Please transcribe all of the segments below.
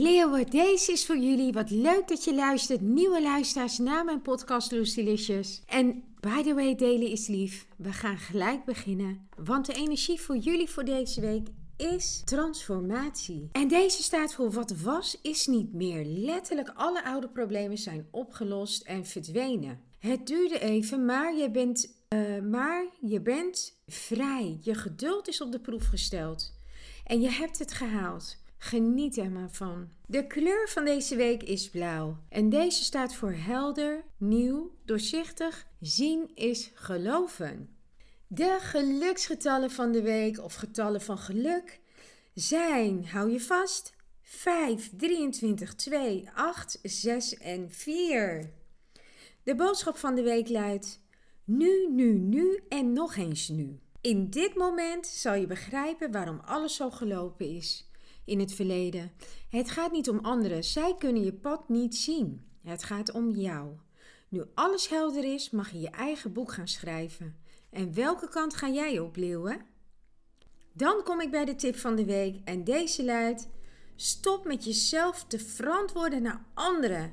Leeuwen, deze is voor jullie. Wat leuk dat je luistert. Nieuwe luisteraars naar mijn podcast Lucilicious. En by the way, delen is lief. We gaan gelijk beginnen. Want de energie voor jullie voor deze week is transformatie. En deze staat voor wat was, is niet meer. Letterlijk alle oude problemen zijn opgelost en verdwenen. Het duurde even, maar je bent, uh, maar je bent vrij. Je geduld is op de proef gesteld. En je hebt het gehaald. Geniet er maar van. De kleur van deze week is blauw. En deze staat voor helder, nieuw, doorzichtig. Zien is geloven. De geluksgetallen van de week of getallen van geluk zijn, hou je vast, 5, 23, 2, 8, 6 en 4. De boodschap van de week luidt: nu, nu, nu en nog eens nu. In dit moment zal je begrijpen waarom alles zo gelopen is in het verleden. Het gaat niet om anderen, zij kunnen je pad niet zien. Het gaat om jou. Nu alles helder is, mag je je eigen boek gaan schrijven. En welke kant ga jij op, leeuwen? Dan kom ik bij de tip van de week en deze luidt: stop met jezelf te verantwoorden naar anderen.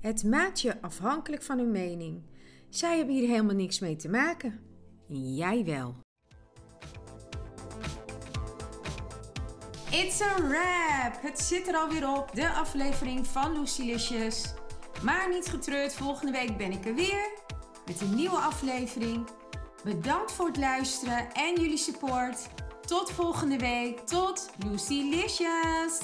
Het maakt je afhankelijk van hun mening. Zij hebben hier helemaal niks mee te maken. Jij wel. It's a wrap! Het zit er alweer op, de aflevering van Lucilicious. Maar niet getreurd, volgende week ben ik er weer met een nieuwe aflevering. Bedankt voor het luisteren en jullie support. Tot volgende week. Tot Lucilicious!